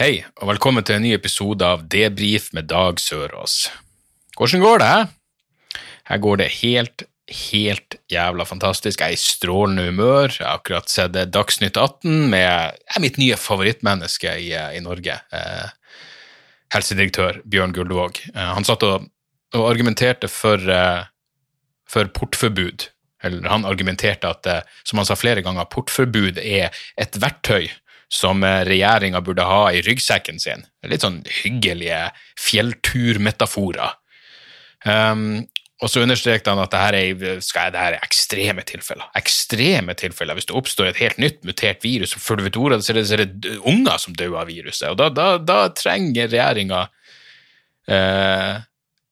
Hei, og velkommen til en ny episode av Debrif med Dag Sørås. Hvordan går det? Her Her går det helt, helt jævla fantastisk. Jeg er i strålende humør. Jeg har akkurat sett Dagsnytt 18 med mitt nye favorittmenneske i, i Norge. Eh, helsedirektør Bjørn Guldvåg. Eh, han satt og, og argumenterte for, eh, for portforbud. Eller han argumenterte at, eh, som han sa flere ganger, portforbud er et verktøy som regjeringa burde ha i ryggsekken sin. Litt sånn hyggelige fjellturmetaforer. Um, og så understreket han at dette er, skal, dette er ekstreme tilfeller. Ekstreme tilfeller. Hvis det oppstår et helt nytt mutert virus, og før du vet ordet, så er det, så er det unger som dør av viruset. Og da, da, da trenger regjeringa eh,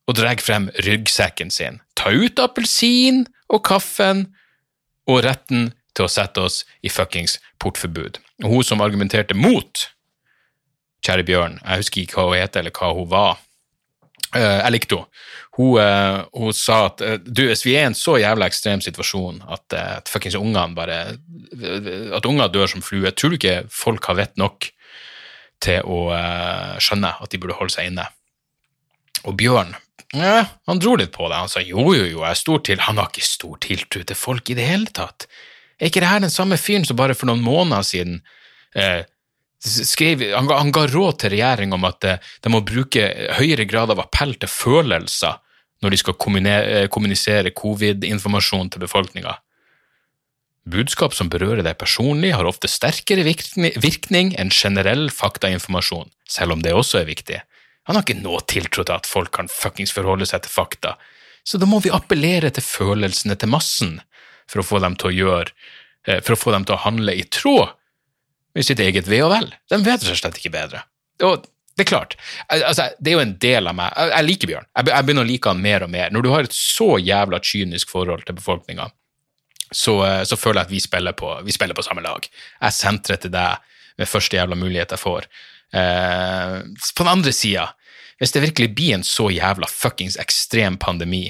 å dra frem ryggsekken sin. Ta ut appelsin og kaffen og retten til å sette oss i fuckings portforbud. Og hun som argumenterte mot Kjære Bjørn, jeg husker ikke hva hun het eller hva hun var. Uh, jeg likte henne. Hun, uh, hun sa at uh, du, hvis vi er i en så jævla ekstrem situasjon at, at fuckings ungene bare At unger dør som flue, tror du ikke folk har vett nok til å skjønne at de burde holde seg inne? Og Bjørn ja, han dro litt på det. Han sa jo, jo, jo, jeg er stor til Han har ikke stor tiltro til folk i det hele tatt. Er ikke det her den samme fyren som bare for noen måneder siden eh, skrev, han, han, ga råd til regjeringa om at eh, de må bruke høyere grad av appell til følelser når de skal eh, kommunisere covid-informasjon til befolkninga. Budskap som berører deg personlig, har ofte sterkere virkning enn generell faktainformasjon, selv om det også er viktig. Han har ikke noe tiltro til at folk kan fuckings forholde seg til fakta, så da må vi appellere til følelsene til massen for å få dem til å gjøre eh, for å få dem til å handle i tråd med sitt eget ve og vel. De vet rett og slett ikke bedre. Og det er klart, altså, det er jo en del av meg Jeg liker Bjørn. Jeg begynner å like han mer og mer. Når du har et så jævla kynisk forhold til befolkninga, så, eh, så, føler jeg at vi spiller, på, vi spiller på samme lag. Jeg sentrer til deg med første jævla mulighet jeg får. Eh, på den andre sida, hvis det virkelig blir en så jævla fuckings ekstrem pandemi,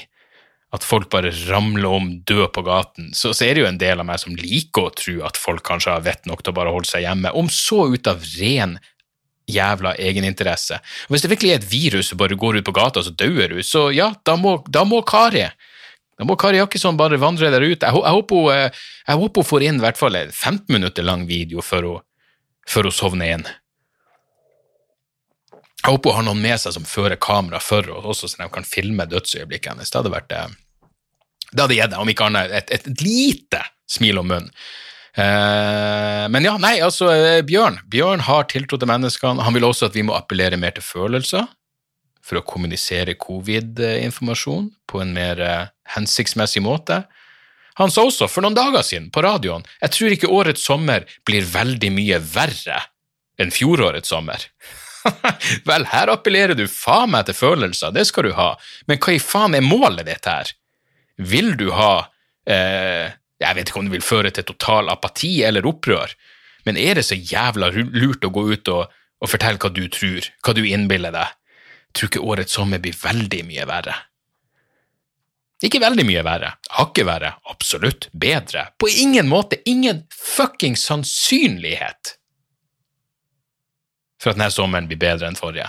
at folk bare ramler om død på gaten, så, så, er det jo en del av meg som liker å tro at folk kanskje har vett nok til å bare holde seg hjemme, om så ut av ren jævla egeninteresse. Hvis det virkelig er et virus som bare går ut på gata, så dauer du, så ja, da må, da må Kari da må Kari Jakkesson bare vandre der ute. Jeg, jeg, håper, hun, eh, jeg håper hun får inn i hvert fall en 15 minutter lang video før hun, før hun sovner inn. Jeg håper hun har noen med seg som fører kamera for henne, også så de kan filme dødsøyeblikket hennes. Det hadde vært eh, det hadde gitt om ikke annet, et, et, et, lite smil om munnen. Eh, men ja, nei, altså, eh, Bjørn Bjørn har tiltro til menneskene. Han vil også at vi må appellere mer til følelser for å kommunisere covid-informasjon på en mer eh, hensiktsmessig måte. Han sa også for noen dager siden på radioen jeg tror ikke årets sommer blir veldig mye verre enn fjorårets sommer. Vel, her appellerer du faen meg til følelser, det skal du ha, men hva i faen er målet ditt her? Vil du ha eh, Jeg vet ikke om det vil føre til total apati eller opprør, men er det så jævla lurt å gå ut og, og fortelle hva du tror, hva du innbiller deg? Tror ikke årets sommer blir veldig mye verre. Ikke veldig mye verre, hakket verre, absolutt bedre, på ingen måte, ingen fucking sannsynlighet for at denne sommeren blir bedre enn forrige.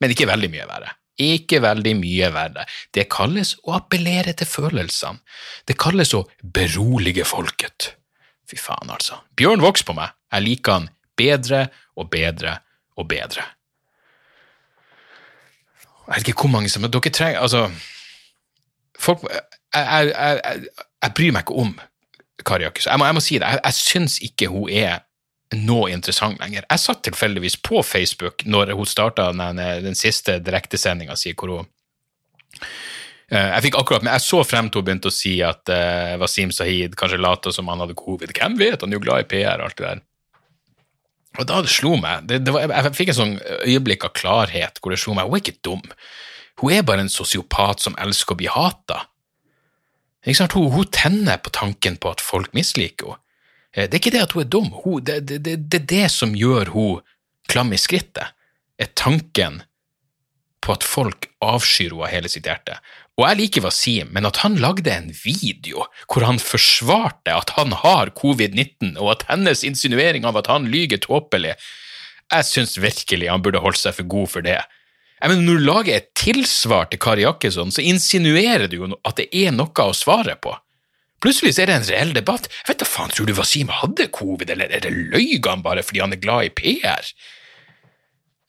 Men ikke veldig mye verre. Ikke veldig mye verre. Det kalles å appellere til følelsene. Det kalles å berolige folket. Fy faen, altså. Bjørn vokser på meg. Jeg liker han bedre og bedre og bedre. Jeg vet ikke hvor mange som Dere trenger Altså folk, jeg, jeg, jeg, jeg, bryr meg ikke om Kari Jakkesson. Jeg, jeg, må si det. Jeg, jeg syns ikke hun er noe interessant lenger. Jeg satt tilfeldigvis på Facebook når hun starta den, den, siste direktesendinga si, hvor hun uh, Jeg fikk akkurat, men jeg så frem til hun begynte å si at uh, Wasim Sahid kanskje lata som han hadde covid. Hvem vet, han er jo glad i PR og alt det der. Og da det slo meg det, det var, Jeg fikk en sånn øyeblikk av klarhet hvor det slo meg hun er ikke dum. Hun er bare en sosiopat som elsker å bli hata. Hun, hun tenner på tanken på at folk misliker henne. Eh, det er ikke det at hun er dum, hun, det, det, det, det, er det som gjør hun klam i skrittet, er tanken på at folk avskyr henne av hele sitt hjerte. Og jeg liker Wasim, men at han lagde en video hvor han forsvarte at han har covid-19, og at hennes insinuering av at han lyger tåpelig jeg syns virkelig han burde holdt seg for god for det. Jeg mener, Når du lager et tilsvar til Kari Jakkesson, så insinuerer du jo at det er noe å svare på. Plutselig er det en reell debatt. Jeg vet da faen, Tror du Wasim hadde covid, eller er det løy han bare fordi han er glad i PR?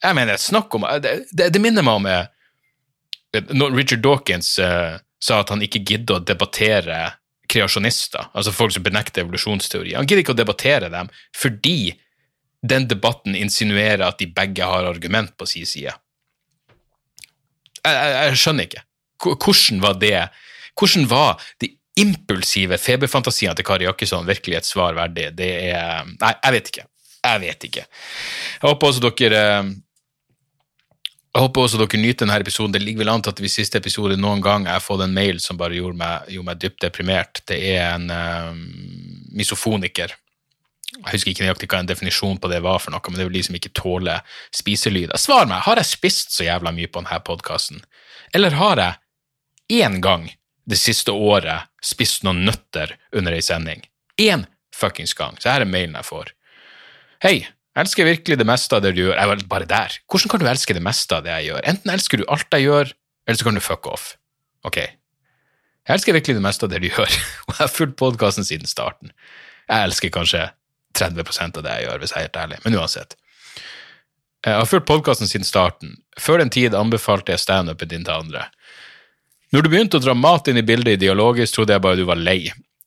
Jeg mener, snakk om Det, det, det minner meg om eh, når Richard Dawkins uh, sa at han ikke gidder å debattere kreasjonister, altså folk som benekter evolusjonsteori. Han gidder ikke å debattere dem fordi den debatten insinuerer at de begge har argument på sin side. Jeg, jeg, jeg skjønner ikke. Hvordan var det Hvordan var de impulsive feberfantasiene til Kari Jakkesson virkelig et svar verdig? Det er Nei, jeg vet ikke. Jeg vet ikke. Jeg håper også dere jeg håper også dere nyter denne episoden. Det ligger vel an til at vi siste episode noen gang jeg har fått en mail som bare gjorde meg, gjorde meg dypt deprimert. Det er en uh, misofoniker. Jeg husker ikke nøyaktig hva en definisjon på det var for noe, men det er vel de som ikke tåler spiselyd. Svar meg, har jeg spist så jævla mye på denne podkasten? Eller har jeg én gang det siste året spist noen nøtter under ei sending? Én fuckings gang. Så her er mailen jeg får. Hei, elsker virkelig det meste av det du gjør. Jeg var bare der. Hvordan kan du elske det meste av det jeg gjør? Enten elsker du alt jeg gjør, eller så kan du fuck off. Ok. Jeg elsker virkelig det meste av det du gjør, og jeg har fulgt podkasten siden starten. Jeg elsker kanskje 30% av det jeg gjør, hvis jeg er helt ærlig, men uansett. Jeg har fulgt podkasten siden starten. Før den tid anbefalte jeg standupen din til andre. Når du begynte å dra mat inn i bildet ideologisk, trodde jeg bare du var lei.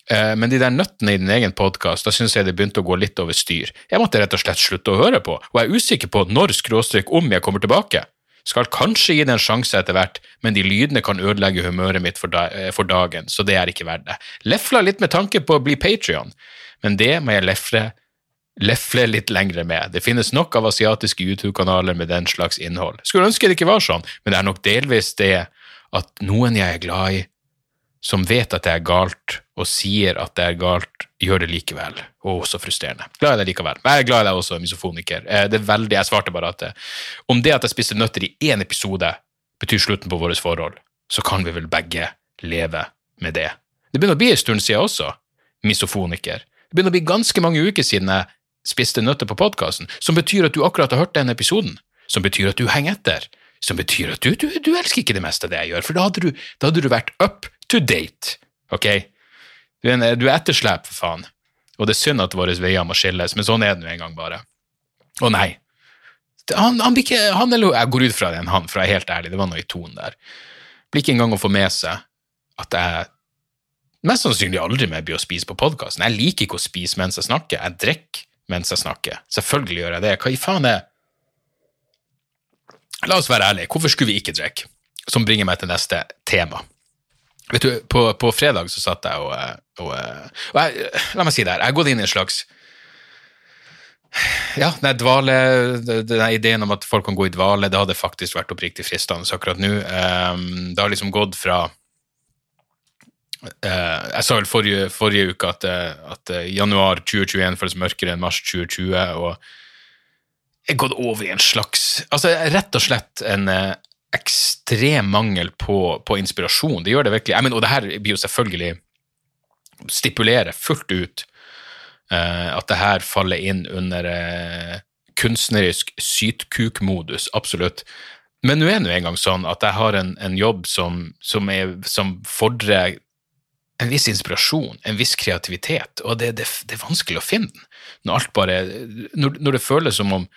Eh, men de der nøttene i din egen podkast, da syns jeg det begynte å gå litt over styr. Jeg måtte rett og slett slutte å høre på, og jeg er usikker på når skråstrek om jeg kommer tilbake. Skal kanskje gi det en sjanse etter hvert, men de lydene kan ødelegge humøret mitt for, da eh, for dagen, så det er ikke verdt det. Lefla litt med tanke på å bli Patrion, men det må jeg lefle, lefle litt lengre med. Det finnes nok av asiatiske YouTube-kanaler med den slags innhold. Skulle ønske det ikke var sånn, men det er nok delvis det at noen jeg er glad i, som vet at det er galt, og sier at det er galt, gjør det likevel. Å, så frustrerende. Glad i deg likevel. Jeg er glad i deg også, misofoniker. Eh, det er veldig, Jeg svarte bare at det, eh, om det at jeg spiste nøtter i én episode betyr slutten på vårt forhold, så kan vi vel begge leve med det. Det begynner å bli en stund siden også, misofoniker. Det begynner å bli ganske mange uker siden jeg spiste nøtter på podkasten, som betyr at du akkurat har hørt den episoden, som betyr at du henger etter, som betyr at du, du, du elsker ikke det meste av det jeg gjør, for da hadde du, da hadde du vært up to date, ok? Du er, du er etterslep, for faen. Og det er synd at våre veier må skilles, men sånn er det nå en gang bare. Å nei. Han, han, ikke, han, eller Jeg går ut fra det en han, for jeg er helt ærlig, det var noe i tonen der. Blir ikke engang å få med seg at jeg mest sannsynlig aldri mer blir å spise på podkasten. Jeg liker ikke å spise mens jeg snakker, jeg drikker mens jeg snakker. Selvfølgelig gjør jeg det. Hva i faen er La oss være ærlige, hvorfor skulle vi ikke drikke? Som bringer meg til neste tema. Vet du, på, på, fredag så satt jeg og, og, og jeg, La meg si det her, jeg har gått inn i en slags ja, den dvale, den ideen om at folk kan gå i dvale, det hadde faktisk vært oppriktig fristende akkurat nå. Um, det har liksom gått fra uh, Jeg sa vel forrige, forrige uke at, at januar 2021 føles mørkere enn mars 2020, og gått over i en slags Altså rett og slett en, ekstrem mangel på, på, inspirasjon. Det gjør det virkelig. Mean, og det her blir jo selvfølgelig stipulere fullt ut uh, at det her faller inn under uh, kunstnerisk sytkukmodus, absolutt. Men nå er det en gang sånn at jeg har en, en jobb som, som, er, som, fordrer en viss inspirasjon, en viss kreativitet, og det, det, det er vanskelig å finne den. Når, alt bare, når, når det føles som om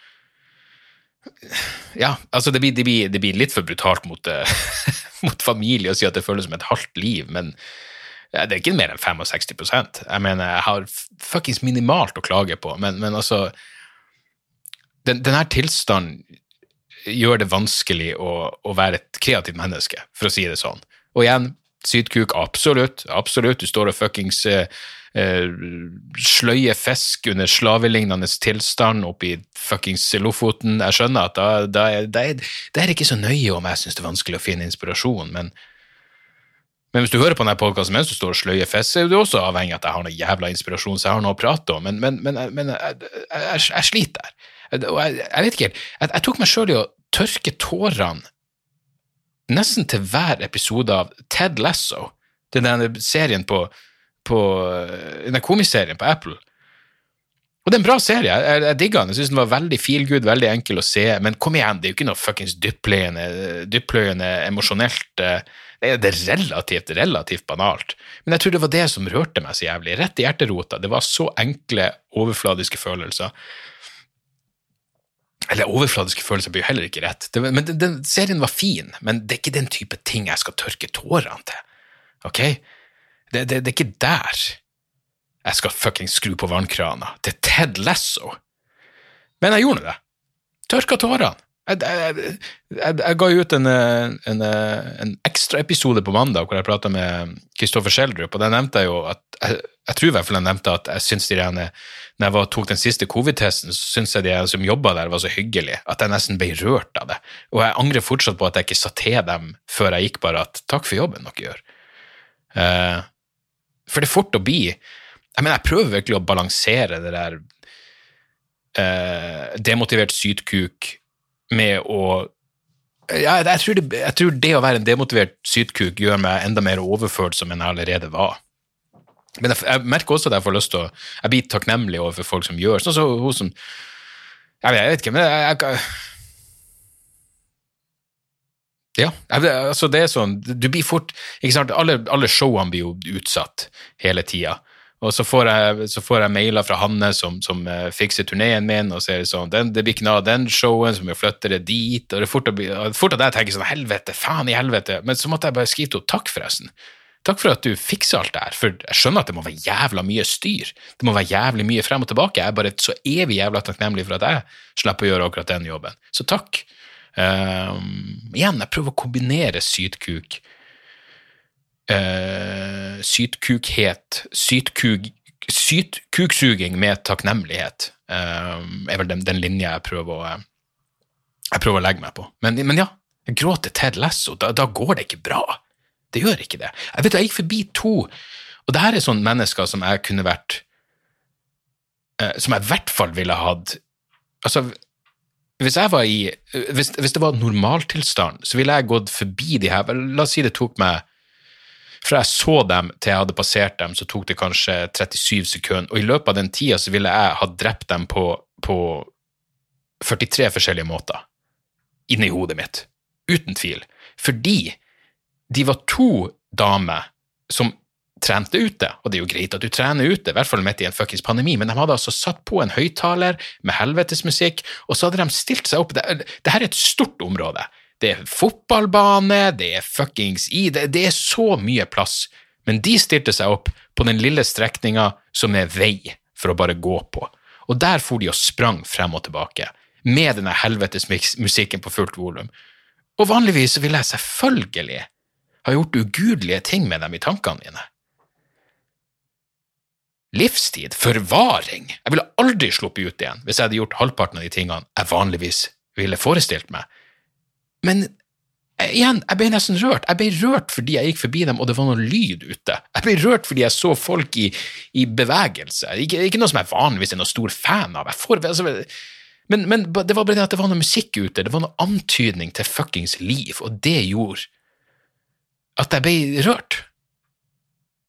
ja, altså det blir, det, blir, det blir, litt for brutalt mot, uh, mot, familie å si at det føles som et halvt liv, men det er ikke mer enn 65% Jeg mener, jeg har fuckings minimalt å klage på, men, men altså den, Denne tilstanden gjør det vanskelig å, å, være et kreativt menneske, for å si det sånn. Og igjen, sydkuk, absolutt, absolutt. Du står og fuckings eh, sløye fisk under slavelignende tilstand oppe i fuckings Lofoten. Jeg skjønner at da, da, da, er, det ikke så nøye om jeg syns det er vanskelig å finne inspirasjon, men, men hvis du hører på denne podkasten mens du står og sløyer fisk, er du også avhengig av at jeg har noe jævla inspirasjon, så jeg har noe å prate om, men, men, men, men jeg, jeg, jeg, sliter. Og jeg, vet ikke helt, jeg, jeg tok meg sjøl i å tørke tårene nesten til hver episode av Ted Lasso, den serien på på den komiserien på Apple. Og det er en bra serie. Jeg, jeg digga den. Jeg syns den var veldig feel good, veldig enkel å se. Men kom igjen, det er jo ikke noe fuckings dyppløyende, emosjonelt eh, Det er relativt, relativt banalt. Men jeg tror det var det som rørte meg så jævlig. Rett i hjerterota. Det var så enkle, overfladiske følelser. Eller overfladiske følelser blir heller ikke rett. Det, men den, den, serien var fin, men det er ikke den type ting jeg skal tørke tårene til. Ok? Det, det, det er ikke der jeg skal fuckings skru på vannkrana til Ted Lasso. Men jeg gjorde det. Tørka tårene. Jeg, jeg, jeg, ga ut en, en, en ekstraepisode på mandag hvor jeg prata med Kristoffer Schjelderup, og der nevnte jeg jo at jeg, tror i hvert fall jeg nevnte at jeg syns de rene når jeg tok den siste covid-testen, så syns jeg de som jobba der, var så hyggelige at jeg nesten ble rørt av det. Og jeg angrer fortsatt på at jeg ikke sa til dem før jeg gikk, bare at takk for jobben dere gjør. Uh, for det er fort å bli jeg mener, jeg prøver virkelig å balansere det der eh, demotivert sytkuk med å ja, jeg, tror det, jeg, tror det, å være en demotivert sytkuk gjør meg enda mer overfølsom enn jeg allerede var. Men jeg, jeg, merker også at jeg får lyst til å Jeg blir takknemlig overfor folk som gjør sånn som hun som Jeg vet, jeg ikke, men jeg, ja, altså det er sånn Du blir fort ikke sant, Alle, alle showene blir jo utsatt hele tida. Og så får jeg, så får jeg mailer fra Hanne som, som uh, fikser turneen min, og så er det sånn den, Det blir ikke noe av den showen, så må vi flytte det dit. Og det er fort, fort at jeg tenker sånn Helvete, faen i helvete. Men så måtte jeg bare skrive til henne takk, forresten. Takk for at du fikser alt det her, for jeg skjønner at det må være jævla mye styr. Det må være jævlig mye frem og tilbake. Jeg er bare så evig jævla takknemlig for at jeg slipper å gjøre akkurat den jobben. Så takk. Um, igjen, jeg prøver å kombinere sytkuk uh, sytkukhet, sytkuk, sytkuksuging med takknemlighet uh, er vel den, den linja jeg prøver, å, jeg prøver å legge meg på. Men, men ja, jeg gråter Ted Lasso, da, da, går det ikke bra. Det gjør ikke det. Jeg vet jeg gikk forbi to, og det her er sånne mennesker som jeg kunne vært uh, Som jeg i hvert fall ville hatt Altså, hvis jeg var i hvis, hvis, det var normaltilstand, så ville jeg gått forbi de her La oss si det tok meg fra jeg så dem til jeg hadde passert dem, så tok det kanskje 37 sekunder, og i løpet av den tida så ville jeg ha drept dem på, på 43 forskjellige måter inni hodet mitt. Uten tvil. Fordi de var to damer som trente ute, og det er jo greit at du trener ute, i hvert fall midt i en fuckings pandemi, men de hadde altså satt på en høyttaler med helvetesmusikk, og så hadde de stilt seg opp det, her er et stort område. Det er fotballbane, det er fuckings i det, det er så mye plass. Men de stilte seg opp på den lille strekninga som er vei for å bare gå på. Og der for de og sprang frem og tilbake, med denne helvetes musikken på fullt volum. Og vanligvis ville jeg selvfølgelig ha gjort ugudelige ting med dem i tankene mine. Livstid, forvaring, jeg ville aldri sluppet ut igjen hvis jeg hadde gjort halvparten av de tingene jeg vanligvis ville forestilt meg. Men eh, igjen, jeg ble nesten rørt. Jeg ble rørt fordi jeg gikk forbi dem og det var noe lyd ute. Jeg ble rørt fordi jeg så folk i, i bevegelse. Ikke, ikke, noe som jeg vanligvis er noen stor fan av. Får, altså, men, men, det var bare det at det var noe musikk ute, det var noe antydning til fuckings liv, og det gjorde at jeg ble rørt.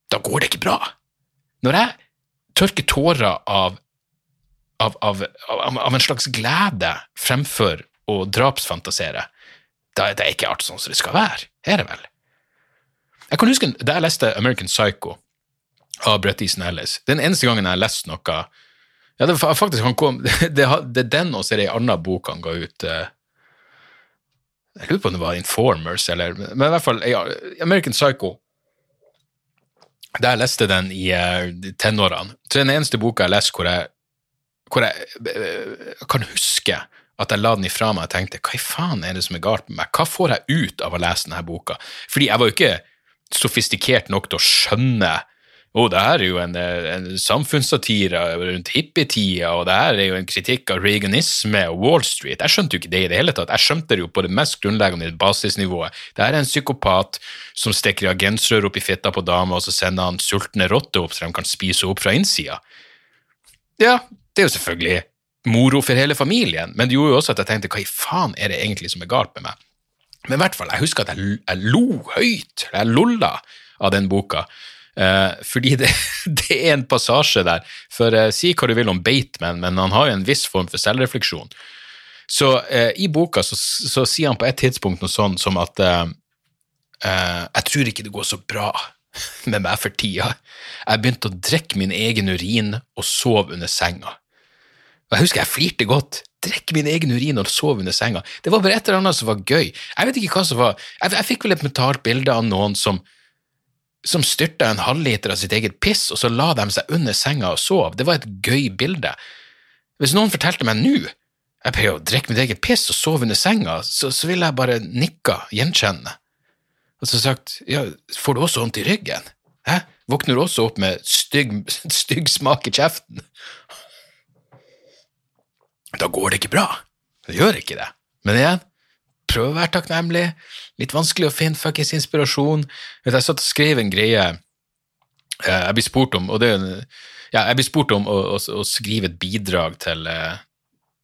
Da går det ikke bra. Når jeg tørker tårer av, av, av, av en slags glede fremfor å drapsfantasere, da, det er ikke alt sånn som det skal være. Er det vel? Jeg kan huske da jeg leste American Psycho av Brett Easton Ellis. Den eneste gangen jeg har lest noe ja, det, faktisk, han kom, det, det er den og så er det ei anna bok han ga ut eh, Jeg lurer på om det var Informers, eller Men i hvert fall ja, American Psycho. Da jeg leste den i uh, tenårene, så er den eneste boka jeg har lest hvor jeg, hvor jeg uh, kan huske at jeg la den ifra meg og tenkte hva i faen er det som er galt med meg, hva får jeg ut av å lese denne boka? Fordi jeg var jo ikke sofistikert nok til å skjønne å, oh, det her er jo en, en samfunnssatire rundt hippietida, og det her er jo en kritikk av reaganisme og Wall Street. Jeg skjønte jo ikke det i det hele tatt. Jeg skjønte det jo på det mest grunnleggende basisnivået. Det her er en psykopat som stikker reagensrør opp i fitta på dama, og så sender han sultne rotter opp så de kan spise opp fra innsida. Ja, det er jo selvfølgelig moro for hele familien, men det gjorde jo også at jeg tenkte hva i faen er det egentlig som er galt med meg? Men i hvert fall, jeg husker at jeg, jeg lo høyt, jeg lolla av den boka. Eh, fordi det, det, er en passasje der. For eh, Si hva du vil om Bateman, men han har jo en viss form for selvrefleksjon. Så eh, i boka så, så, sier han på et tidspunkt noe sånn som at eh, eh, Jeg tror ikke det går så bra med meg for tida. Jeg begynte å drikke min egen urin og sove under senga. Og Jeg husker jeg flirte godt. Drikke min egen urin og sove under senga. Det var bare et eller annet som var gøy. Jeg vet ikke hva som var Jeg, jeg fikk vel et mentalt bilde av noen som som styrta en halvliter av sitt eget piss, og så la de seg under senga og sov. Det var et gøy bilde. Hvis noen fortalte meg nå jeg pleier å drikke mitt eget piss og sove under senga, så, så ville jeg bare nikka gjenkjennende. Og så sagt, ja, får du også vondt i ryggen? Hæ? Våkner du også opp med stygg, stygg smak i kjeften? Da går det ikke bra. Det gjør ikke det. Men igjen, prøv å være takknemlig. Litt vanskelig å finne fuckings inspirasjon. Jeg satt og skrev en greie eh, jeg blir spurt om, det ja, jeg blir spurt om å, å, å skrive et bidrag til, eh,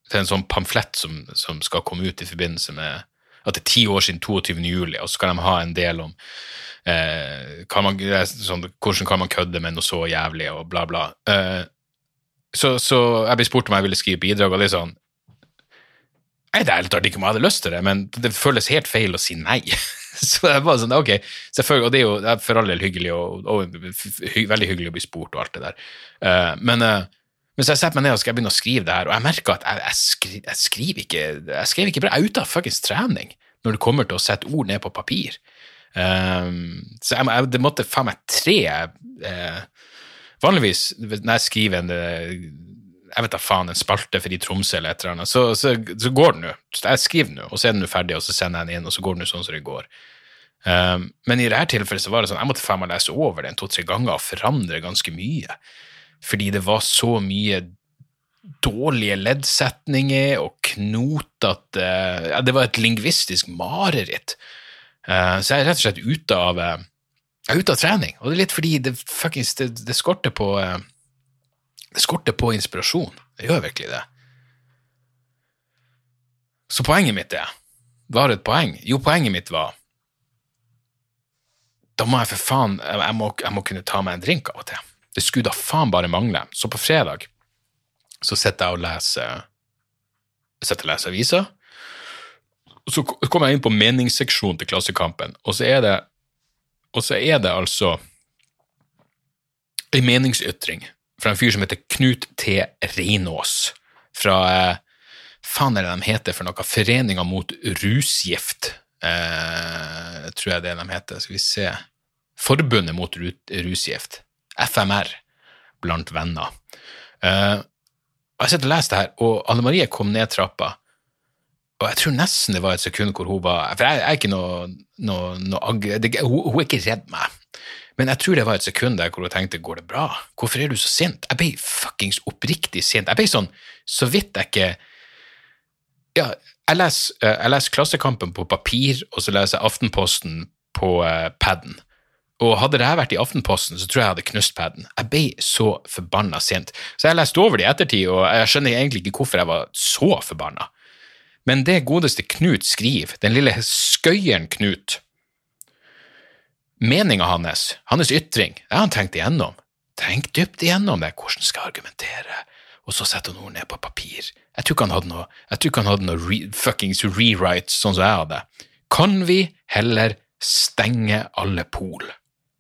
til en sånn pamflett som, som, skal komme ut i forbindelse med at det er ti år siden 22. juli, og så kan de ha en del om eh, kan man, sånn, hvordan kan man kødde med noe så jævlig, og bla, bla. Eh, så, så, jeg ble spurt om jeg ville skrive bidrag, og det er sånn det er ærlig talt ikke om jeg hadde lyst til det, men det føles helt feil å si nei. så jeg var sånn, ok, selvfølgelig, og det er jo for all del hyggelig, og, og hy, veldig hyggelig å bli spurt og alt det der. Uh, men, uh, men så jeg setter meg ned og skal begynne å skrive det her, og jeg merker at jeg, jeg, skri, jeg skriver ikke jeg skriver ikke bra. Jeg er ute av fuckings trening når det kommer til å sette ord ned på papir. Um, så jeg, det måtte faen meg tre uh, Vanligvis når jeg skriver en jeg vet da faen, en spalte for i Tromsø eller et eller annet, så, så, så går den nå. Jeg skriver nå, og så er den nå ferdig, og så sender jeg den inn, og så går den jo sånn som det går. Um, men i dette tilfellet så var det sånn, jeg måtte faen meg lese over den to-tre ganger og forandre ganske mye. Fordi det var så mye dårlige leddsetninger og knotete ja, Det var et lingvistisk mareritt. Uh, så jeg er rett og slett ute av, uh, ute av trening. Og det er litt fordi det, fuckings, det, det skorter på uh, det skorter på inspirasjon. Det gjør virkelig det. Så poenget mitt er Var det et poeng? Jo, poenget mitt var Da må jeg for faen jeg må, jeg må kunne ta meg en drink av og til. Det skulle da faen bare mangle. Så på fredag så sitter jeg og leser sitter og leser aviser. Så kommer jeg inn på meningsseksjonen til Klassekampen, og så er det, og så er det altså en meningsytring fra en fyr som heter Knut T. Reinås. Fra eh, faen er det de heter for noe? Foreninga mot rusgift, eh, tror jeg det de heter. Skal vi se Forbundet mot rusgift. FMR blant venner. Eh, jeg sett og lest det her, og Anne Marie kom ned trappa, og jeg tror nesten det var et sekund hvor hun var For jeg, jeg er ikke noe, noe, noe det, hun, hun, er ikke redd meg. Men jeg tror det var et sekund der hvor hun tenkte 'går det bra'? Hvorfor er du så sint? Jeg ble fuckings oppriktig sint. Jeg ble sånn så vidt jeg ikke Ja, jeg leser, eh, jeg Klassekampen på papir, og så leser jeg Aftenposten på uh, paden. Og hadde det her vært i Aftenposten, så tror jeg jeg hadde knust paden. Jeg ble så forbanna sint. Så jeg leste over det i ettertid, og jeg skjønner egentlig ikke hvorfor jeg var så forbanna. Men det godeste Knut skriver, den lille skøyeren Knut, meninga hans, hans ytring, det har han tenkt igjennom. Tenk dypt igjennom det, hvordan skal jeg argumentere, og så setter han ord ned på papir. Jeg tror ikke han hadde noe, jeg tror noe re, fuckings rewrite sånn som jeg hadde. Kan vi heller stenge alle pol?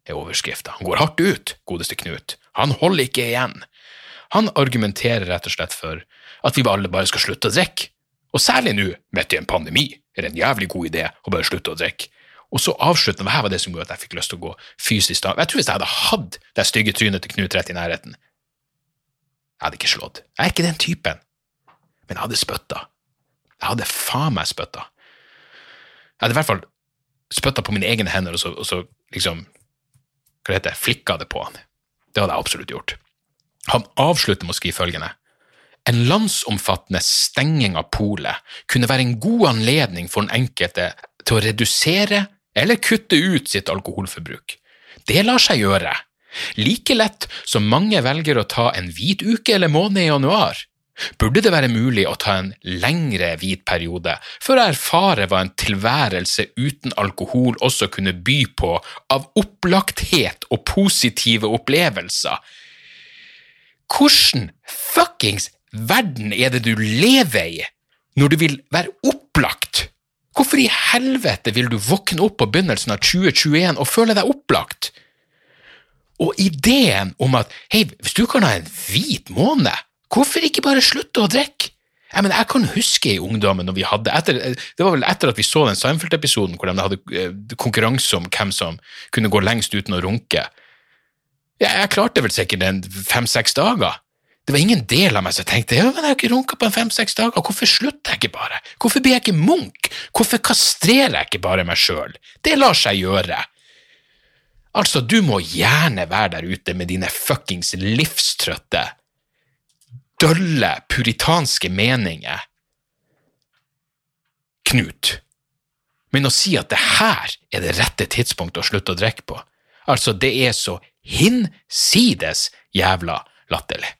er overskrifta. Han går hardt ut, godeste Knut. Han holder ikke igjen. Han argumenterer rett og slett for at vi alle bare skal slutte å drikke. Og særlig nå, midt i en pandemi, er det en jævlig god idé å bare slutte å drikke. Og så avsluttende, her var det som gjorde at jeg fikk lyst til å gå fysisk av. Jeg tror hvis jeg hadde hatt det stygge trynet til Knut rett i nærheten, jeg hadde ikke slått. Jeg er ikke den typen. Men jeg hadde spytta. Jeg hadde faen meg spytta. Jeg hadde i hvert fall spytta på mine egne hender og så, og så liksom Hva det heter Flikka det på han. Det hadde jeg absolutt gjort. Han avslutter med å skrive følgende. En landsomfattende stenging av polet kunne være en god anledning for den enkelte til å redusere eller kutte ut sitt alkoholforbruk. Det lar seg gjøre. Like lett som mange velger å ta en hvit uke eller måned i januar. Burde det være mulig å ta en lengre hvit periode for å erfare hva en tilværelse uten alkohol også kunne by på av opplagthet og positive opplevelser? Hvordan fuckings verden er det du lever i når du vil være opplagt? Hvorfor i helvete vil du våkne opp på begynnelsen av 2021 og føle deg opplagt? Og ideen om at hei, hvis du kan ha en hvit måned, hvorfor ikke bare slutte å drikke? Jeg, mener, jeg kan huske i ungdommen når vi hadde etter, Det var vel etter at vi så den Seinfeld-episoden hvor de hadde eh, konkurranse om hvem som kunne gå lengst uten å runke. Jeg, jeg klarte vel sikkert en fem-seks dager. Det var ingen del av meg som tenkte ja, men jeg har ikke runka på en fem-seks dager, hvorfor slutter jeg ikke bare? Hvorfor blir jeg ikke munk? Hvorfor kastrerer jeg ikke bare meg sjøl? Det lar seg gjøre. Altså, du må gjerne være der ute med dine fuckings livstrøtte, dølle, puritanske meninger. Knut, men å si at det her er det rette tidspunktet å slutte å drikke på, altså, det er så hinsides jævla latterlig.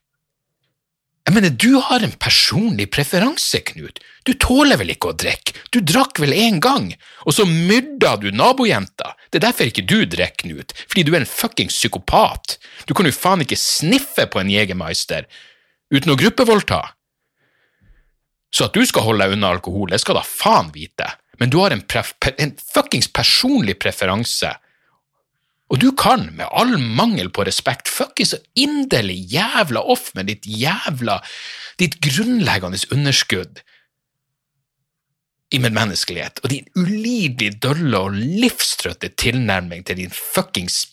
Jeg mener, du har en personlig preferanse, Knut. Du tåler vel ikke å drikke, du drakk vel én gang, og så myrda du nabojenta. Det er derfor ikke du drikker, Knut, fordi du er en fuckings psykopat. Du kan jo faen ikke sniffe på en Jegermeister uten å gruppevoldta. Så at du skal holde deg unna alkohol, det skal da faen vite, men du har en, en fuckings personlig preferanse og du kan, med all mangel på respekt, fucke så inderlig jævla off med ditt jævla ditt grunnleggende underskudd i medmenneskelighet og din ulidelig dølle og livstrøtte tilnærming til din fuckings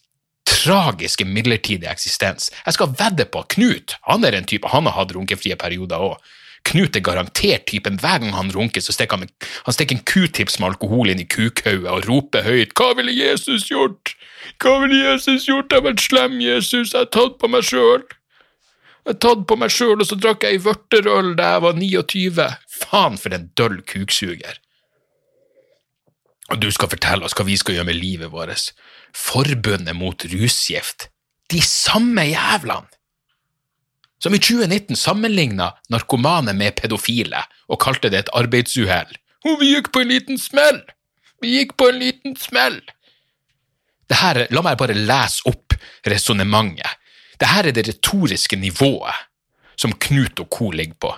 tragiske midlertidige eksistens. Jeg skal vedde på Knut han er en type, han har hatt runkefrie perioder òg. Knut er garantert typen hver gang han runker, så stikker han, han stikker en q-tips med alkohol inn i kukhauget og roper høyt Hva ville Jesus gjort? Hva ville Jesus gjort? Jeg har vært slem, Jesus, jeg har tatt på meg sjøl. Jeg har tatt på meg sjøl, og så drakk jeg ei vørterøl da jeg var 29. Faen for en døll kuksuger. Og du skal fortelle oss hva vi skal gjøre med livet vårt. Forbundet mot rusgift. De samme jævlene! Som i 2019 sammenligna narkomane med pedofile og kalte det et arbeidsuhell. Og vi gikk på en liten smell! Vi gikk på en liten smell! Det her, la meg bare lese opp resonnementet. Det her er det retoriske nivået som Knut og co. ligger på.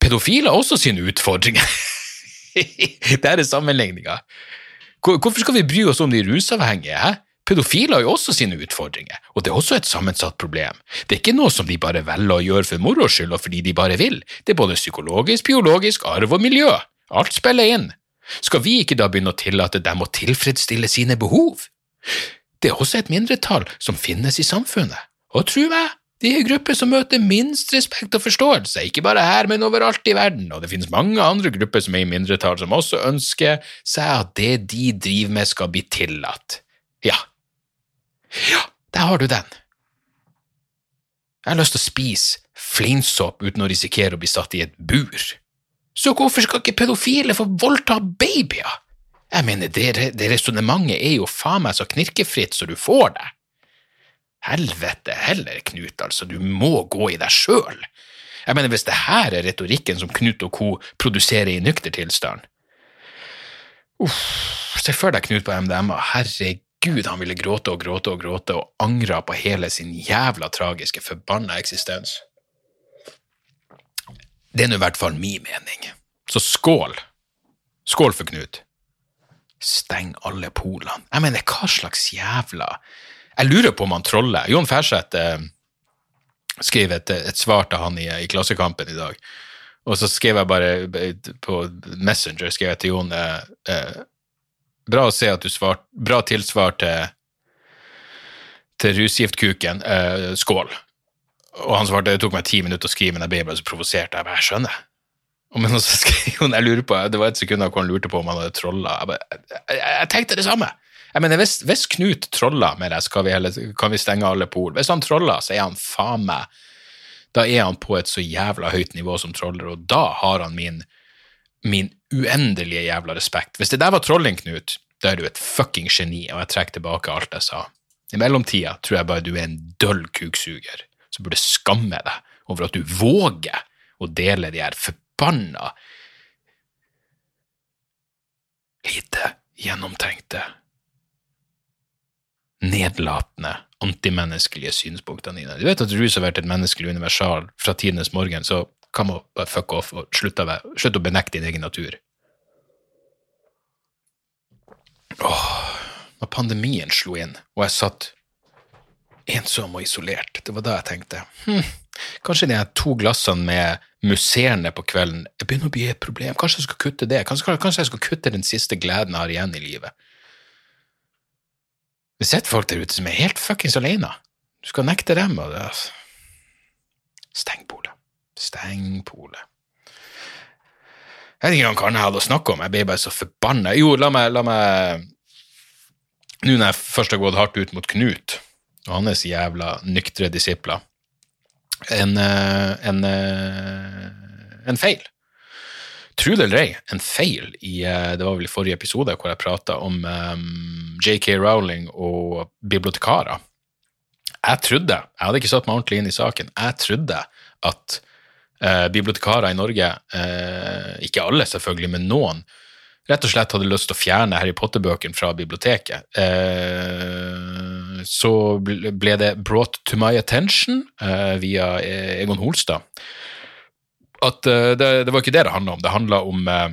Pedofile har også sine utfordringer. det er sammenligninga. Hvorfor skal vi bry oss om de rusavhengige? Pedofile har jo også sine utfordringer, og det er også et sammensatt problem. Det er ikke noe som de bare velger å gjøre for moro skyld og fordi de bare vil, det er både psykologisk, biologisk, arv og miljø. Alt spiller inn. Skal vi ikke da begynne å tillate dem å tilfredsstille sine behov? Det er også et mindretall som finnes i samfunnet, og tro meg, de er grupper som møter minst respekt og forståelse, ikke bare her, men overalt i verden, og det finnes mange andre grupper som er i mindretall, som også ønsker seg at det de driver med skal bli tillatt. Ja, ja, der har du den. Jeg har lyst til å spise fleinsopp uten å risikere å bli satt i et bur. Så hvorfor skal ikke pedofile få voldta babyer? Jeg mener, det, det resonnementet er jo faen meg så knirkefritt så du får det. Helvete heller, Knut, altså, du må gå i deg sjøl. Jeg mener, hvis det her er retorikken som Knut og co. produserer i nykter tilstand Uff, se for deg Knut på MDMA, herregud, han ville gråte og gråte og gråte og angra på hele sin jævla tragiske, forbanna eksistens. Det er nå i hvert fall min mening. Så skål. Skål for Knut. Steng alle polene. Jeg mener, hva slags jævla Jeg lurer på om han troller. Jon Færseth eh, skrev et, et, svar til han i, i, Klassekampen i dag, og så skrev jeg bare på Messenger skrev jeg til Jon eh, eh, Bra å se at du svarte Bra tilsvar til, til rusgiftkuken. Eh, skål. Og han svarte det tok meg ti minutter å skrive, men jeg ble bare så provosert. Jeg bare, jeg skjønner. Men så skrev hun, jeg lurer på, Det var et sekund hvor han lurte på om han hadde trolla. Jeg, jeg, jeg, jeg, tenkte det samme. Jeg mener, Hvis, hvis Knut troller med deg, skal vi kan vi stenge alle pol. Hvis han troller, så er han faen meg Da er han på et så jævla høyt nivå som troller, og da har han min, min uendelige jævla respekt. Hvis det der var trolling, Knut, da er du et fucking geni, og jeg trekker tilbake alt jeg sa. I mellomtida tror jeg bare du er en døll kuksuger som burde skamme deg over at du våger å dele de her forbanna lite gjennomtenkte, nedlatende, antimenneskelige synspunktene dine. Du vet at rus har vært et menneskelig universal fra tidenes morgen, så kan man bare fuck off og slutte å, slutt å benekte din egen natur. Åh, når pandemien slo inn, og jeg satt ensom og isolert, det var da jeg tenkte hm, kanskje de to glassene med musserende på kvelden det begynner å bli et problem. Kanskje jeg skal kutte det? Kanskje, kanskje jeg skal kutte den siste gleden jeg har igjen i livet? Det sitter folk der ute som er helt fuckings alene. Du skal nekte dem. Og det, altså. Steng polet. Steng polet. Jeg vet ikke hva jeg hadde å snakke om, jeg ble bare så forbanna. Jo, la meg, la meg Nå når jeg først har gått hardt ut mot Knut og hans jævla nyktre disipler En, eh, en, eh, en feil. Tro det eller ei, en feil i eh, Det var vel i forrige episode hvor jeg prata om um, JK Rowling og bibliotekarer. Jeg trodde, jeg hadde ikke satt meg ordentlig inn i saken, jeg trodde at eh, bibliotekarer i Norge, eh, ikke alle selvfølgelig, men noen, rett og slett hadde lyst til å fjerne Harry Potter-bøkene fra biblioteket. Eh, så ble det brought to my attention eh, via eh, Egon Holstad at eh, det, det var ikke det det handla om. Det handla om eh,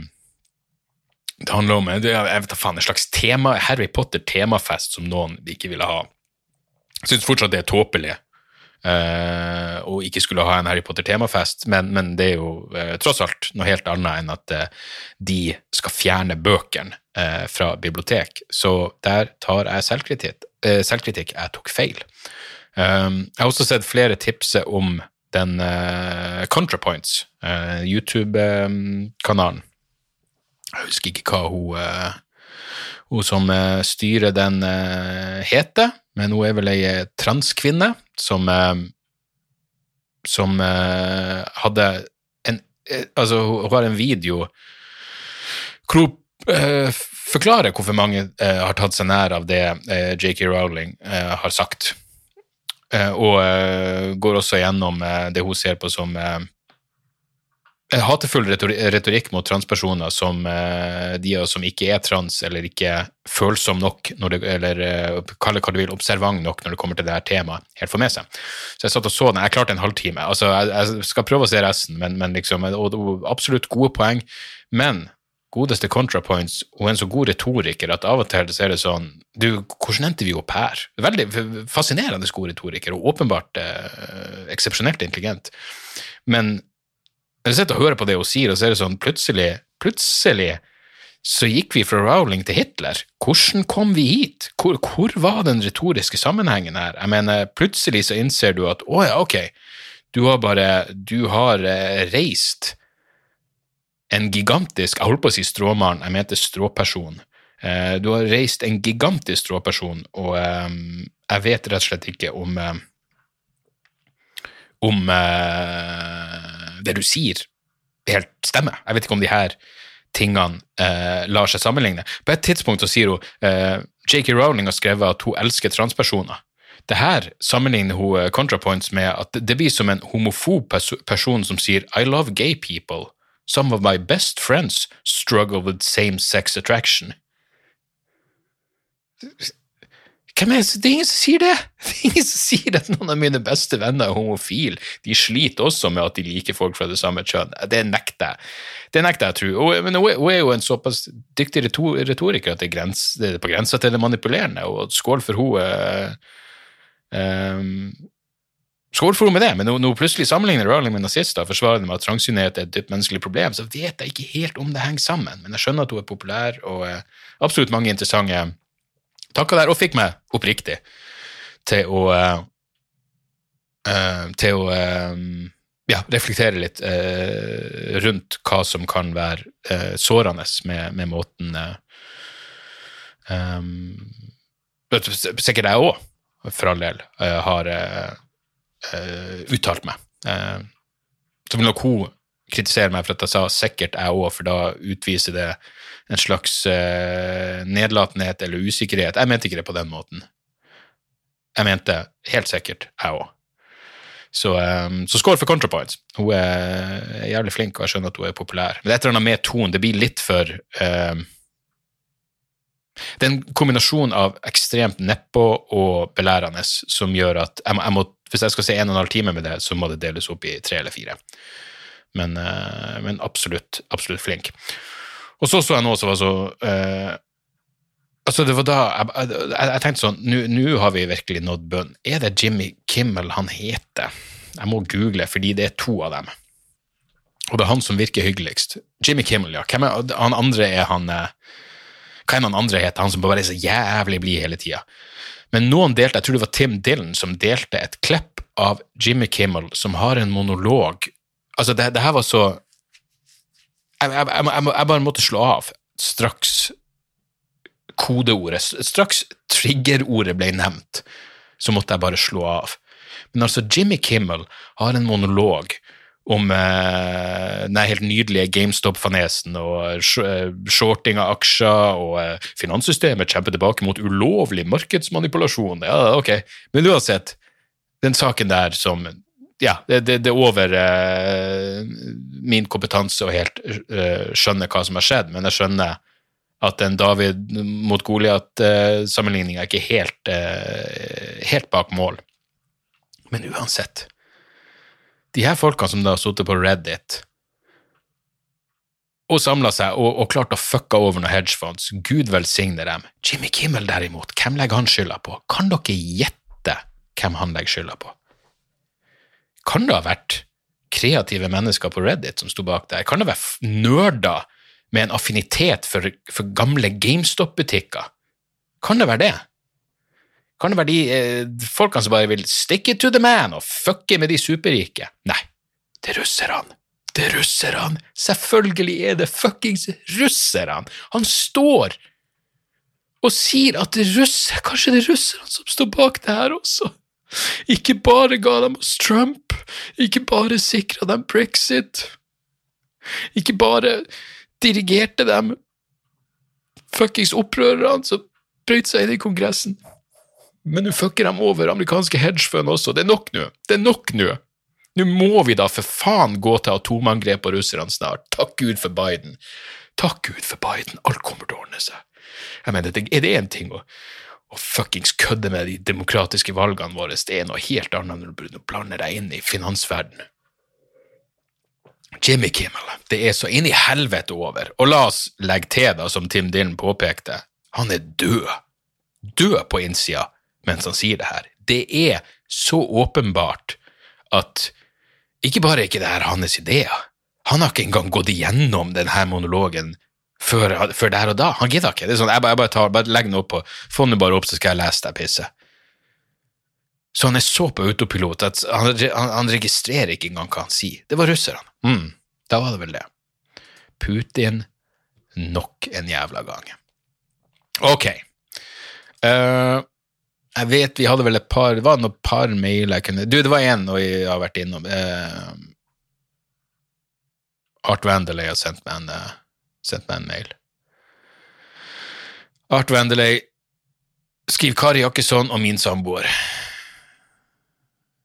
det handler om jeg vet da faen, en slags tema, Harry Potter-temafest som noen ikke ville ha. Jeg syns fortsatt det er tåpelig eh, å ikke skulle ha en Harry Potter-temafest, men, men det er jo eh, tross alt noe helt annet enn at eh, de skal fjerne bøkene fra bibliotek. Så der tar jeg selvkritikk. Selvkritikk. Jeg tok feil. Um, jeg har også sett flere tipse om den ContraPoints, YouTube-kanalen. Jeg husker ikke hva hun, hun som eh, styrer den eh, heter, men hun er vel ei eh, transkvinne som som hadde en Altså, hun har en video hvor hun forklarer hvorfor mange har tatt seg nær av det JK Rowling har sagt. Og går også gjennom det hun ser på som hatefull retorikk mot transpersoner som eh, de som ikke er trans, eller ikke følsom nok, det, eller eh, kall det hva du vil, observant nok når det kommer til det her temaet, helt får med seg. Så jeg satt og så den. Jeg klarte en halvtime. Altså, jeg, jeg skal prøve å se resten, men, men liksom, og, og absolutt gode poeng. Men godeste ContraPoints, er en så god retoriker at av og til så er det sånn Du, hvordan endte vi opp her? Veldig fascinerende god retoriker, og åpenbart eh, eksepsjonelt intelligent. Men jeg sitter og hører på det hun sier, og så er det sånn plutselig, plutselig så gikk vi fra Rowling til Hitler. Hvordan kom vi hit? Hvor, hvor var den retoriske sammenhengen her? Jeg mener, plutselig så innser du at å ja, ok, du har bare Du har eh, reist en gigantisk Jeg holdt på å si stråmann, jeg mente stråperson. Eh, du har reist en gigantisk stråperson, og eh, jeg vet rett og slett ikke om om det du sier, helt stemmer. Jeg vet ikke om de her tingene eh, lar seg sammenligne. På et tidspunkt så sier hun eh, J.K. Rowling har skrevet at hun elsker transpersoner. Det her sammenligner hun eh, ContraPoints med at det- blir som en homofob perso person som sier I love gay people. Some of my best friends struggle with same-sex attraction. Hvem er det? det er ingen som sier det! Det er ingen som sier at noen av mine beste venner er homofile. De sliter også med at de liker folk fra det samme kjønn. Det nekter jeg. Det nekter jeg å tro. Hun er, jo en såpass dyktig retor retoriker at det er, grens, det er på grensa til det manipulerende, og skål for hun eh, ehm, Skål for henne med det, men når hun plutselig sammenligner Rowling med nazister og forsvarer dem at trangsynhet er et dypt menneskelig problem, så vet jeg ikke helt om det henger sammen. Men jeg skjønner at hun er populær, og eh, absolutt mange interessante tanker der, og fikk meg oppriktig til å eh, til å uh, ja, reflektere litt uh, rundt hva som kan være sårende med, med måten um, Sikkert jeg òg, for all del, har uttalt meg. Så vil nok hun kritisere meg for at jeg sa 'sikkert jeg òg', for da utviser det en slags eh, nedlatenhet eller usikkerhet. Jeg mente ikke det på den måten. Jeg mente helt sikkert jeg òg. Så, um, så skål for ContraPoints. Hun er jævlig flink, og jeg skjønner at hun er populær. Men det er et eller annet med tonen. Det blir litt for um, Det er en kombinasjon av ekstremt nedpå og belærende som gjør at jeg må, jeg må, hvis jeg skal se en og en halv time med det, så må det deles opp i tre eller fire. Men, uh, men absolutt, absolutt flink. Og så så jeg noe som var så uh, Altså, det var da Jeg, jeg, jeg tenkte sånn Nå har vi virkelig nådd bønn. Er det Jimmy Kimmel han heter? Jeg må google, fordi det er to av dem. Og det er han som virker hyggeligst. Jimmy Kimmel, ja. Hvem er, han andre er han eh, Hva er han andre heter? Han som bare er så jævlig blid hele tida. Men noen delte, jeg tror det var Tim Dylan som delte et klipp av Jimmy Kimmel som har en monolog. Altså, det, det her var så jeg, jeg, jeg, jeg, bare måtte slå av straks kodeordet. Straks triggerordet ble nevnt, så måtte jeg bare slå av. Men altså, Jimmy Kimmel har en monolog om eh, den helt nydelige GameStop-fanesen og eh, shorting av aksjer, og eh, finanssystemet kjemper tilbake mot ulovlig markedsmanipulasjon. Ja, ok. Men uansett, den saken der som Ja, det, er over eh, min kompetanse å helt eh, skjønne hva som har skjedd, men jeg skjønner at en David mot Goliat-sammenligninga er ikke helt, eh, helt bak mål. Men uansett De her folkene som da har sittet på Reddit og samla seg og, og, klart å fucke over noen hedgefonds, gud velsigne dem. Jimmy Kimmel derimot, hvem legger han skylda på? Kan dere gjette hvem han legger skylda på? Kan det ha vært kreative mennesker på Reddit som sto bak der? Kan det være nerder med en affinitet for, for gamle GameStop-butikker. Kan det være det? Kan det være de eh, folkene som bare vil stick it to the man og fucke med de superrike? Nei, det er russerne. Det er russerne. Selvfølgelig er det fuckings russerne. Han står og sier at det er russere, kanskje det er russerne som står bak det her også. Ikke bare ga dem oss Trump, ikke bare sikra dem brexit, ikke bare dirigerte dem fuckings opprørerne som brøt seg inn i Kongressen. Men nå fucker de over amerikanske hedgefund også. Det er nok nå. Det er nok nå. Nå må vi da for faen gå til atomangrep på russerne snart. Takk Gud for Biden. Takk Gud for Biden. Alt kommer til å ordne seg. Jeg mener, Er det én ting å, å fuckings kødde med de demokratiske valgene våre, det er noe helt annet når du blander deg inn i finansverdenen. Jimmy Kimmel, det er så inn i helvete over. Og la oss legge til, da, som Tim Dylan påpekte, han er død. Død på innsida mens han sier det her. Det er så åpenbart at ikke bare er ikke det her hans ideer, han har ikke engang gått igjennom denne monologen før, før der og da. Han gidder ikke. Det er sånn, jeg bare, jeg bare, tar, bare legger den opp på, Få den bare opp, så skal jeg lese deg pisse. Så han er så på autopilot at han, han, han, registrerer ikke engang hva han sier. Det var russerne. Mm, da var det vel det. Putin nok en jævla gang. Ok. Uh, jeg vet vi hadde vel et par Det var noen par mailer jeg kunne Du, det var én jeg har vært innom. Uh, Art Vandelay har sendt meg en, uh, sendt meg en mail. Art Vandelay skriver Kari Jakkesson og min samboer.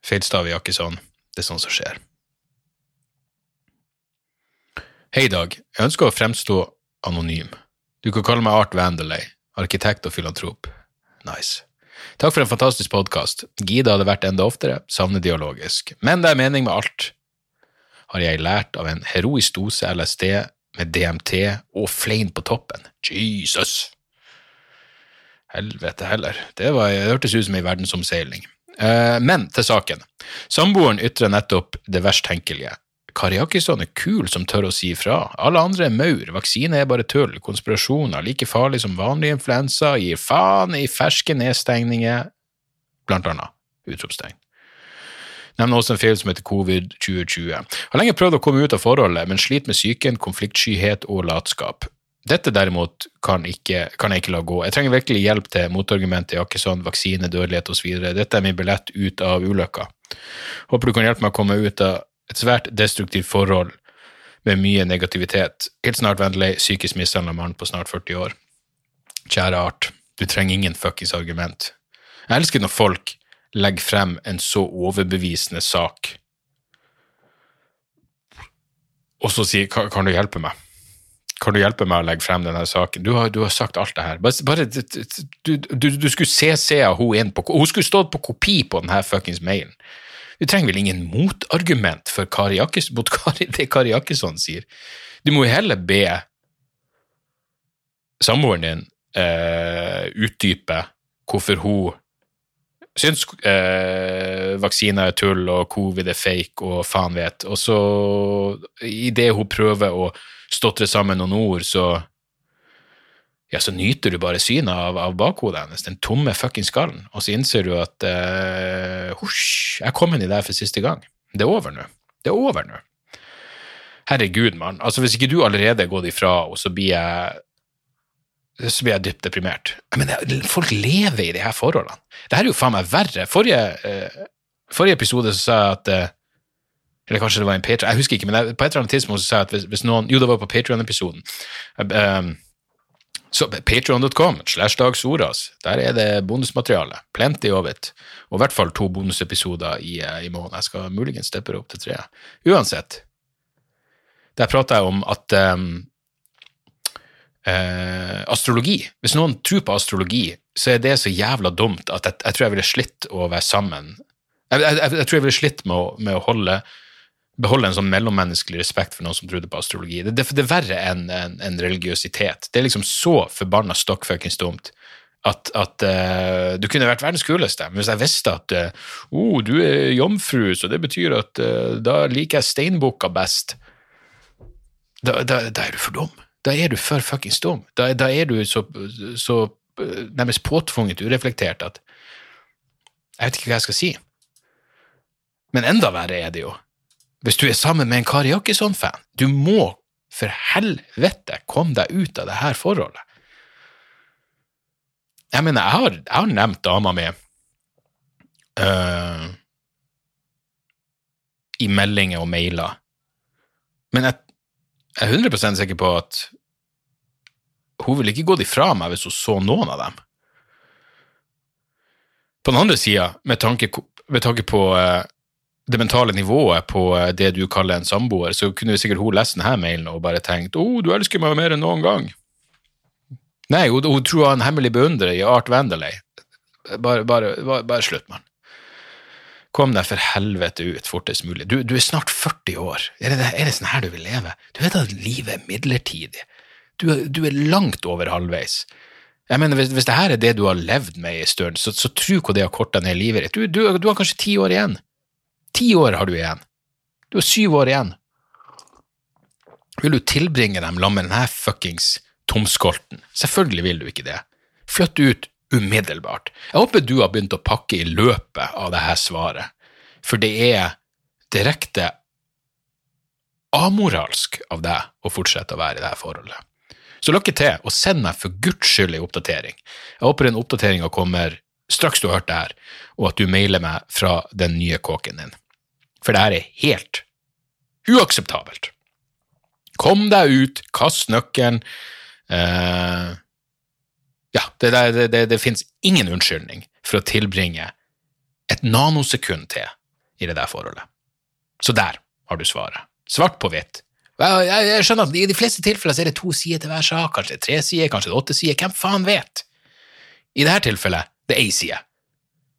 Feilstav i Jakkesson. Det er sånn som skjer. Hei, Dag. Jeg ønsker å fremstå anonym. Du kan kalle meg Art Vandelay, arkitekt og filantrop. Nice. Takk for en fantastisk podkast. Gida hadde vært enda oftere, savner dialogisk. Men det er mening med alt. Har jeg lært av en heroisk dose LSD med DMT og flein på toppen. Jesus! Helvete heller. Det, var, det hørtes ut som ei verdensomseiling. Eh, men til saken. Samboeren ytrer nettopp det verst tenkelige. Kariakisson er kul som tør å si ifra. Alle andre er maur, vaksine er bare tull, konspirasjoner like farlig som vanlig influensa, gir faen i ferske nedstengninger, blant annet. Utropstegn. Nevner også en feil som heter covid 2020. Har lenge prøvd å komme ut av forholdet, men sliter med psyken, konfliktskyhet og latskap. Dette derimot kan, ikke, kan, jeg ikke la gå. Jeg trenger virkelig hjelp til motargumentet Jakkesson, vaksine, dødelighet osv. Dette er min billett ut av ulykka. Håper du kan hjelpe meg å komme ut av et svært destruktivt forhold med mye negativitet. Helt snart vennlig psykisk mishandla mann på snart 40 år. Kjære Art, du trenger ingen fuckings argument. Jeg elsker når folk legger frem en så overbevisende sak, og så kan, kan du hjelpe meg? Kan du hjelpe meg å legge frem denne saken? Du har, du har sagt alt det her. Bare, bare du, du, du, skulle CC-a hun inn på Hun skulle stått på kopi på denne fuckings mailen. Du trenger vel ingen motargument for Kari Jakkes, mot Kari, det Kari Jakkesson sier. Du må jo heller be samboeren din eh, utdype hvorfor hun syns eh, vaksiner er tull og covid er fake og faen vet. Og så, idet hun prøver å stotre sammen noen ord, så ja, så nyter du bare synet av, av bakhodet hennes, den tomme fucking skallen, og så innser du at husj, jeg kom inn i det for siste gang. Det er over nå. Det er over nå. Herregud, mann. Altså, hvis ikke du allerede er gått ifra, og så blir jeg så blir jeg dypt deprimert. Men folk lever i de her forholdene. Det her er jo faen meg verre. Forrige, uh, forrige episode så sa jeg at uh, Eller kanskje det var en Patreon, jeg husker ikke, men på et eller annet tidspunkt så sa jeg at hvis, hvis noen Jo, det var på Patrion-episoden. Um, så Patreon.com slash Dag der er det bonusmateriale. Plenty of it. Og i hvert fall to bonusepisoder i, eh, i måneden. Jeg skal muligens steppe opp til tre. Uansett, der prater jeg om at um, uh, astrologi Hvis noen tror på astrologi, så er det så jævla dumt at jeg, jeg tror jeg ville slitt å være sammen Jeg, jeg, jeg tror jeg ville slitt med å, med å holde beholde en sånn mellommenneskelig respekt for noen som trodde på astrologi. Det, det, det er verre enn en, en religiøsitet. Det er liksom så forbanna stokkfuckings dumt at, at uh, du kunne vært verdens kuleste. Men hvis jeg visste at uh, oh, du er jomfru, så det betyr at uh, da liker jeg steinbukka best, da, da, da, er du for dum. Da er du for fuckings dum. Da, da er du så, så nærmest påtvunget ureflektert at jeg vet ikke hva jeg skal si. Men enda verre er det jo hvis du er sammen med en Kari Jakkesson-fan. Du må for helvete komme deg ut av det her forholdet. Jeg mener, jeg har, jeg har nevnt dama mi uh, i meldinger og mailer, men jeg, jeg er 100 sikker på at hun ville ikke gått ifra meg hvis hun så noen av dem. På den andre sida, med, med, tanke på uh, det mentale nivået på eh, det du kaller en samboer, så kunne sikkert hun lest denne mailen og bare tenkt 'Å, oh, du elsker meg mer enn noen gang'. Nei, hun, hun tror hun har en hemmelig beundrer i Art Vandelay. Bare, bare, bare, bare slutt, mann. Kom deg for helvete ut fortest mulig. Du, du er snart 40 år. Er det, er det, sånn her du vil leve? Du vet at livet er midlertidig. Du, du er langt over halvveis. Jeg mener, Hvis, hvis det her er det du har levd med en stund, så, så tro hvor det har korta ned livet ditt. Du, du, du har kanskje ti år igjen. Ti år har du igjen. Du har syv år igjen. Vil du tilbringe dem sammen med denne fuckings tomskolten? Selvfølgelig vil du ikke det. Flytt ut umiddelbart. Jeg håper du har begynt å pakke i løpet av dette svaret, for det er direkte amoralsk av deg å fortsette å være i dette forholdet. Så lykke til, og send meg for guds skyld en oppdatering. Jeg håper den oppdateringa kommer straks du har hørt det her, og at du mailer meg fra den nye kåken din for det her er helt uakseptabelt. Kom deg ut, kast nøkkelen. Uh, ja, det, det, det, det fins ingen unnskyldning for å tilbringe et nanosekund til i det der forholdet. Så der har du svaret. Svart på hvitt. Jeg, jeg, skjønner at I de fleste tilfeller så er det to sider til hver sak, kanskje det er tre sider, kanskje det er åtte sider, hvem faen vet? I dette tilfellet det er én side.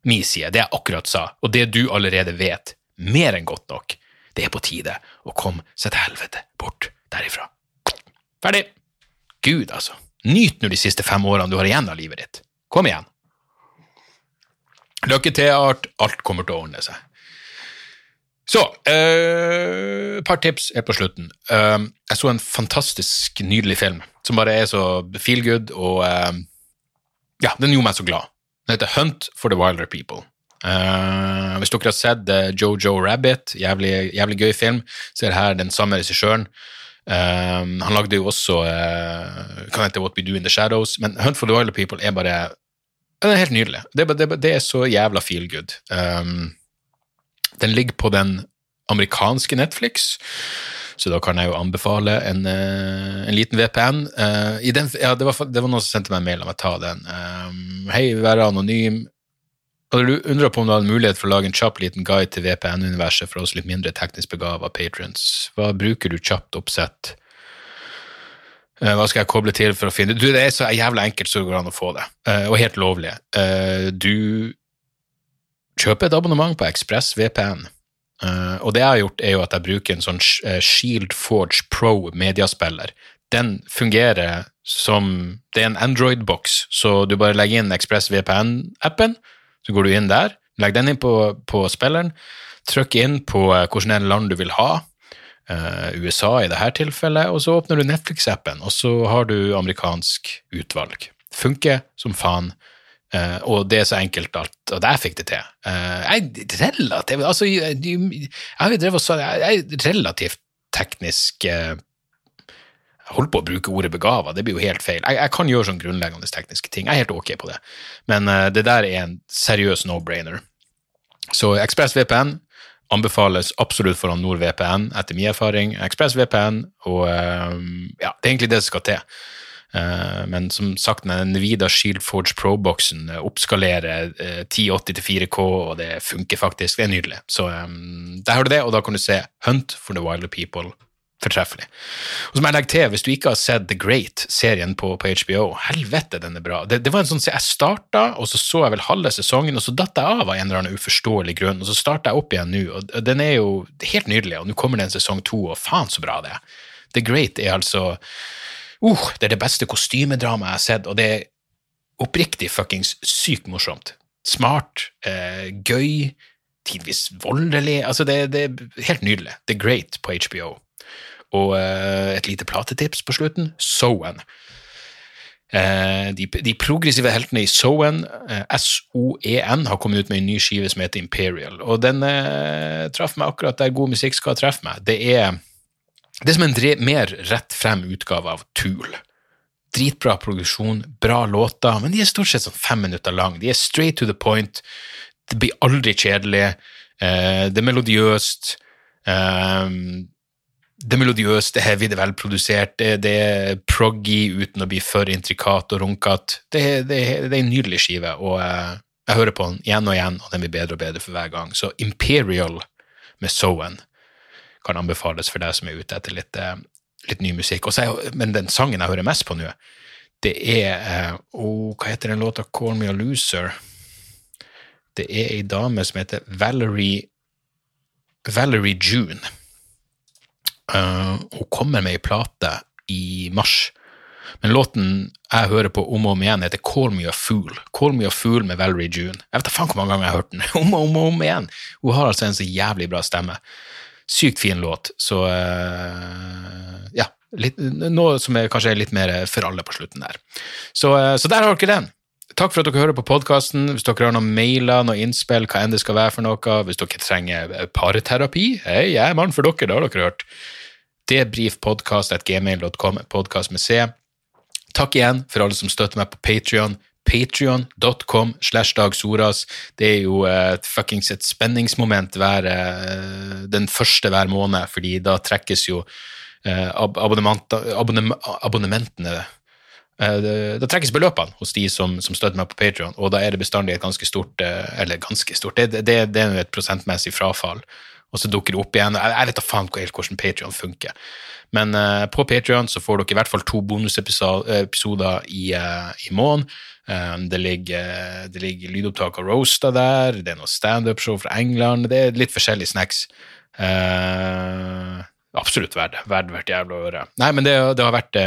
Min side, det jeg akkurat sa, og det du allerede vet, mer enn godt nok. Det er på tide å komme seg til helvete bort derifra. Ferdig. Gud, altså. Nyt nå de siste fem årene du har igjen av livet ditt. Kom igjen. Lykke til, Art. Alt kommer til å ordne seg. Så, et øh, par tips er på slutten. Uh, jeg så en fantastisk nydelig film som bare er så feel good, og uh, ja, den gjorde meg så glad. Den heter Hunt for the Wilder People. Uh, hvis dere har sett Jojo Rabbit, jævlig, jævlig, gøy film, så er her den samme regissøren. Uh, han lagde jo også uh, kan hete What We Do In The Shadows, men Hunt for the Wilder People er bare den er helt nydelig. Det, det, det er så jævla feel good. Um, den ligger på den amerikanske Netflix, så da kan jeg jo anbefale en, en liten VPN. Den, ja, det, var, det, var, noen som sendte meg en mail om å ta den. Um, Hei, være anonym Hadde du undra på om du hadde mulighet for å lage en kjapp liten guide til VPN-universet for oss litt mindre teknisk begava patrons, hva bruker du kjapt oppsett? Eh, hva skal jeg koble til for å finne Du, Det er så jævla enkelt så det går an å få det, eh, og helt lovlig. Eh, du kjøper et abonnement på Ekspress VPN. og det jeg har gjort, er jo at jeg bruker en sånn Shield Forge Pro mediaspiller. Den fungerer som Det er en Android-boks, så du bare legger inn Ekspress VPN-appen, så går du inn der, legger den inn på, på spilleren, trykker inn på hvilket land du vil ha, Uh, USA i dette tilfellet, og så åpner du Netflix-appen, og så har du amerikansk utvalg. Funker som faen, uh, og det er så enkelt at Og jeg fikk det til. Uh, jeg er relativt Altså, jeg, jeg, jeg, jeg er relativt teknisk Jeg holder på å bruke ordet begava, det blir jo helt feil. Jeg, jeg, kan gjøre sånn grunnleggende tekniske ting, jeg er helt ok på det, men det der er en seriøs no-brainer. Så ExpressVPN anbefales absolutt foran NordVPN, etter min erfaring. ExpressVPN, og uh, ja, det er egentlig det som skal til. Uh, men som sagt, den Nvidia Shield Forge Pro-boksen oppskalerer uh, 1080 til 4K, og det funker faktisk. Det er nydelig. Så um, der har du det, og da kan du se Hunt for the Wilder People fortreffelig. Og så må jeg legge til, hvis du ikke har sett The Great, serien på, på HBO, helvete, den er bra. Det, det var en sånn, Jeg starta, og så så jeg vel halve sesongen, og så datt jeg av av en eller annen uforståelig grunn, og så starta jeg opp igjen nå, og den er jo helt nydelig, og nå kommer det en sesong to, og faen så bra det er. The Great er altså uh, Det er det beste kostymedramaet jeg har sett, og det er oppriktig fuckings sykt morsomt. Smart, eh, gøy, tidvis voldelig. Altså, det, det er helt nydelig. The Great på HBO. Og eh, et lite platetips på slutten Soen. Eh, de, de, progressive heltene i Soen, eh, SOEN, har kommet ut med en ny skive som heter Imperial. Og den eh, traff meg akkurat der god musikk skal treffe meg. Det er, det er som en mer rett frem utgave av Tool. Dritbra produksjon, bra låter, men de er stort sett sånn fem minutter lang. De er straight to the point. Det blir aldri kjedelig. Eh, det er melodiøst. Um, det er melodiøst, det er heavy, det er velprodusert, det, er proggy uten å bli for intrikat og runkete. Det, det, det, er en nydelig skive, og eh, jeg hører på den igjen og igjen, og den blir bedre og bedre for hver gang. Så Imperial med Soen kan anbefales for deg som er ute etter litt, eh, litt ny musikk. Jeg, men den sangen jeg hører mest på nå, det er oh, Hva heter den låta? Call Me A Loser. Det er ei dame som heter Valerie Valerie June hun kommer med ei plate i mars. Men låten jeg hører på om og om igjen, heter Call Me A Fool. Call Me A Fool med Valerie June. Jeg vet da faen hvor mange ganger jeg har hørt den. om og om, og om igjen. Hun har altså en så jævlig bra stemme. Sykt fin låt. Så uh, ja. Litt, noe som er, kanskje er litt mer for alle på slutten der. Så, uh, så der har dere den. Takk for at dere hører på podkasten. Hvis dere har noen mailer, noen innspill, hva enn det skal være for noe, hvis dere trenger parterapi, hei, jeg er mann for dere, det har dere hørt debrifpodkast.gmail.com, podkast med C. Takk igjen for alle som støtter meg på Patrion. Patrion.com slash Dag Soras. Det er jo et fuckings et spenningsmoment hver, uh, den første hver måned, fordi da trekkes jo uh, abonnementene da trekkes beløpene hos de som, som støtter meg på Patrion, og da er det bestandig et ganske stort Eller ganske stort, det, det, det er jo et prosentmessig frafall og så dukker det opp igjen. Jeg, vet da faen helt hvordan Patrion funker. Men uh, på Patrion så får dere i hvert fall to bonusepisoder i, uh, i måneden. Um, det, ligger, det ligger lydopptak av Roasta der, det er noe standup-show fra England, det er litt forskjellige snacks. Uh, absolutt verdt det. Verdt jævla å høre. Nei, men det, det har vært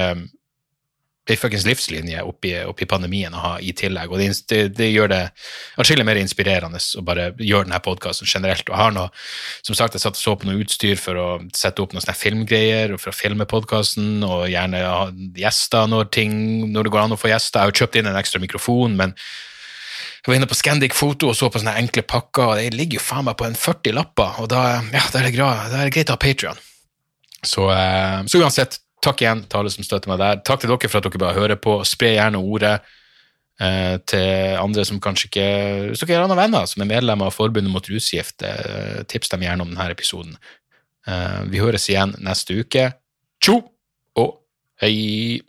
ei fuckings livslinje oppi, oppi, pandemien å ha i tillegg, og det, det, det gjør det atskillig mer inspirerende å bare gjøre denne podkasten generelt. Og jeg har nå, som sagt, jeg satt og så på noe utstyr for å sette opp noen sånne filmgreier og for å filme podkasten, og gjerne ha gjester når, ting, når det går an å få gjester. Jeg har jo kjøpt inn en ekstra mikrofon, men jeg var inne på Scandic Foto og så på sånne enkle pakker, og det ligger jo faen meg på en 40 lapper, og da, ja, da er det, da er det greit å ha Patrion. Så, eh, så uansett, Takk igjen til alle som støtter meg der. Takk til dere for at dere bare hører på. Spre gjerne ordet eh, til andre som kanskje ikke Hvis dere har andre venner som er medlemmer av Forbundet mot rusgift, eh, tips dem gjerne om denne episoden. Eh, vi høres igjen neste uke. Tjo og hei!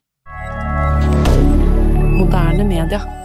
Moderne media.